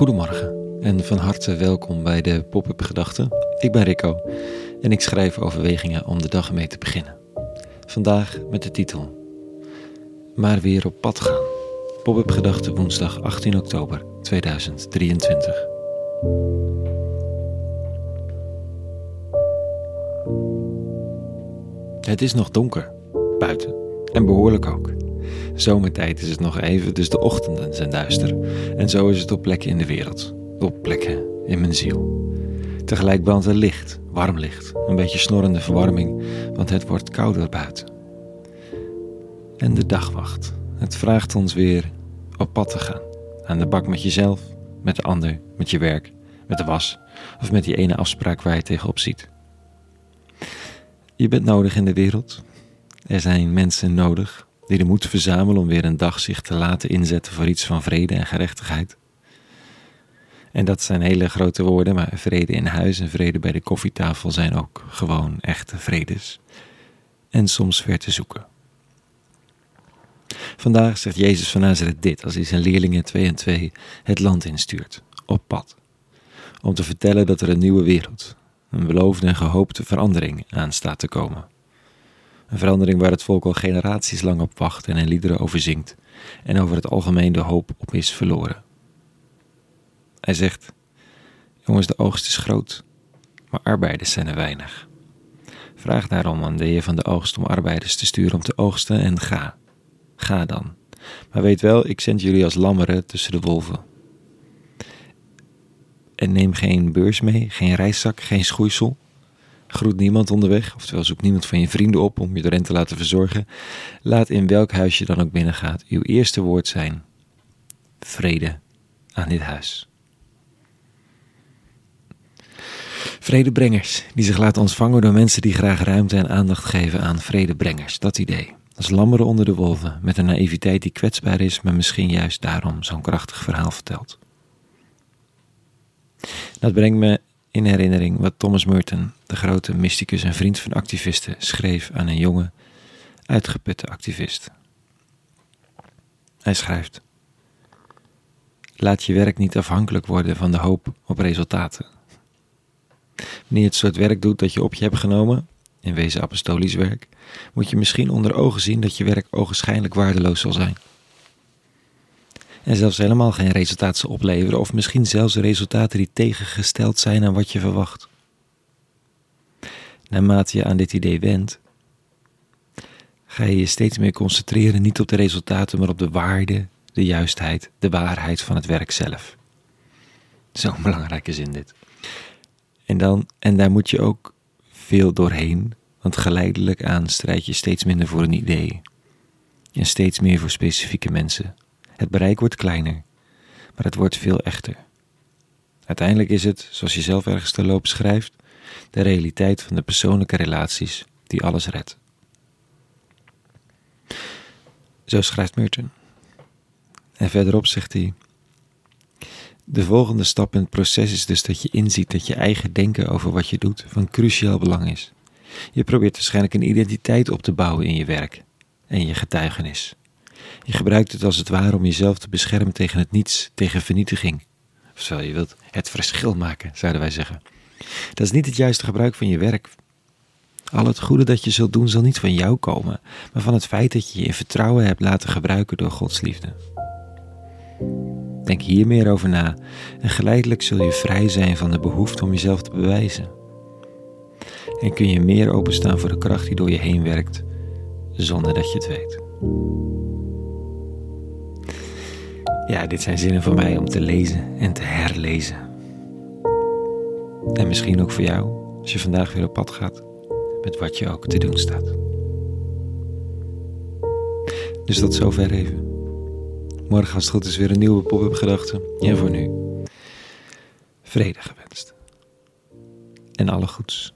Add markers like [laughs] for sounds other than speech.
Goedemorgen en van harte welkom bij de Pop-up Gedachten. Ik ben Rico en ik schrijf overwegingen om de dag mee te beginnen. Vandaag met de titel Maar weer op pad gaan. Pop-up Gedachten woensdag 18 oktober 2023. Het is nog donker buiten en behoorlijk ook. Zomertijd is het nog even, dus de ochtenden zijn duister. En zo is het op plekken in de wereld, op plekken in mijn ziel. Tegelijk brandt er licht, warm licht, een beetje snorrende verwarming, want het wordt kouder buiten. En de dagwacht. Het vraagt ons weer op pad te gaan. Aan de bak met jezelf, met de ander, met je werk, met de was of met die ene afspraak waar je tegenop ziet. Je bent nodig in de wereld. Er zijn mensen nodig die de moed verzamelen om weer een dag zich te laten inzetten voor iets van vrede en gerechtigheid. En dat zijn hele grote woorden, maar vrede in huis en vrede bij de koffietafel zijn ook gewoon echte vredes. En soms ver te zoeken. Vandaag zegt Jezus van Nazareth dit als hij zijn leerlingen twee en twee het land instuurt, op pad. Om te vertellen dat er een nieuwe wereld, een beloofde en gehoopte verandering aan staat te komen. Een verandering waar het volk al generaties lang op wacht en in liederen over zingt en over het algemeen de hoop op is verloren. Hij zegt: Jongens, de oogst is groot, maar arbeiders zijn er weinig. Vraag daarom aan de heer van de oogst om arbeiders te sturen om te oogsten en ga. Ga dan. Maar weet wel, ik zend jullie als lammeren tussen de wolven. En neem geen beurs mee, geen reiszak, geen schoeisel. Groet niemand onderweg, oftewel zoek niemand van je vrienden op om je erin te laten verzorgen. Laat in welk huis je dan ook binnengaat uw eerste woord zijn: vrede aan dit huis. Vredebrengers, die zich laten ontvangen door mensen die graag ruimte en aandacht geven aan vredebrengers, dat idee. Als lammeren onder de wolven, met een naïviteit die kwetsbaar is, maar misschien juist daarom zo'n krachtig verhaal vertelt. Dat brengt me in herinnering wat Thomas Merton, de grote mysticus en vriend van activisten, schreef aan een jonge, uitgeputte activist. Hij schrijft: Laat je werk niet afhankelijk worden van de hoop op resultaten. Wanneer je het soort werk doet dat je op je hebt genomen, in wezen apostolisch werk, moet je misschien onder ogen zien dat je werk ogenschijnlijk waardeloos zal zijn en zelfs helemaal geen resultaat zal opleveren, of misschien zelfs resultaten die tegengesteld zijn aan wat je verwacht. Naarmate je aan dit idee wendt, ga je je steeds meer concentreren niet op de resultaten, maar op de waarde, de juistheid, de waarheid van het werk zelf. Zo'n [laughs] belangrijke zin dit. En, dan, en daar moet je ook veel doorheen, want geleidelijk aan strijd je steeds minder voor een idee en steeds meer voor specifieke mensen het bereik wordt kleiner, maar het wordt veel echter. Uiteindelijk is het, zoals je zelf ergens te loop schrijft, de realiteit van de persoonlijke relaties die alles redt. Zo schrijft Merton. En verderop zegt hij: De volgende stap in het proces is dus dat je inziet dat je eigen denken over wat je doet van cruciaal belang is. Je probeert waarschijnlijk een identiteit op te bouwen in je werk en je getuigenis. Je gebruikt het als het ware om jezelf te beschermen tegen het niets, tegen vernietiging. Of zo, je wilt het verschil maken, zouden wij zeggen. Dat is niet het juiste gebruik van je werk. Al het goede dat je zult doen zal niet van jou komen, maar van het feit dat je je in vertrouwen hebt laten gebruiken door Gods liefde. Denk hier meer over na en geleidelijk zul je vrij zijn van de behoefte om jezelf te bewijzen. En kun je meer openstaan voor de kracht die door je heen werkt, zonder dat je het weet. Ja, dit zijn zinnen voor mij om te lezen en te herlezen. En misschien ook voor jou, als je vandaag weer op pad gaat, met wat je ook te doen staat. Dus tot zover even. Morgen als het goed is weer een nieuwe pop-up gedachte. En voor nu, vrede gewenst. En alle goeds.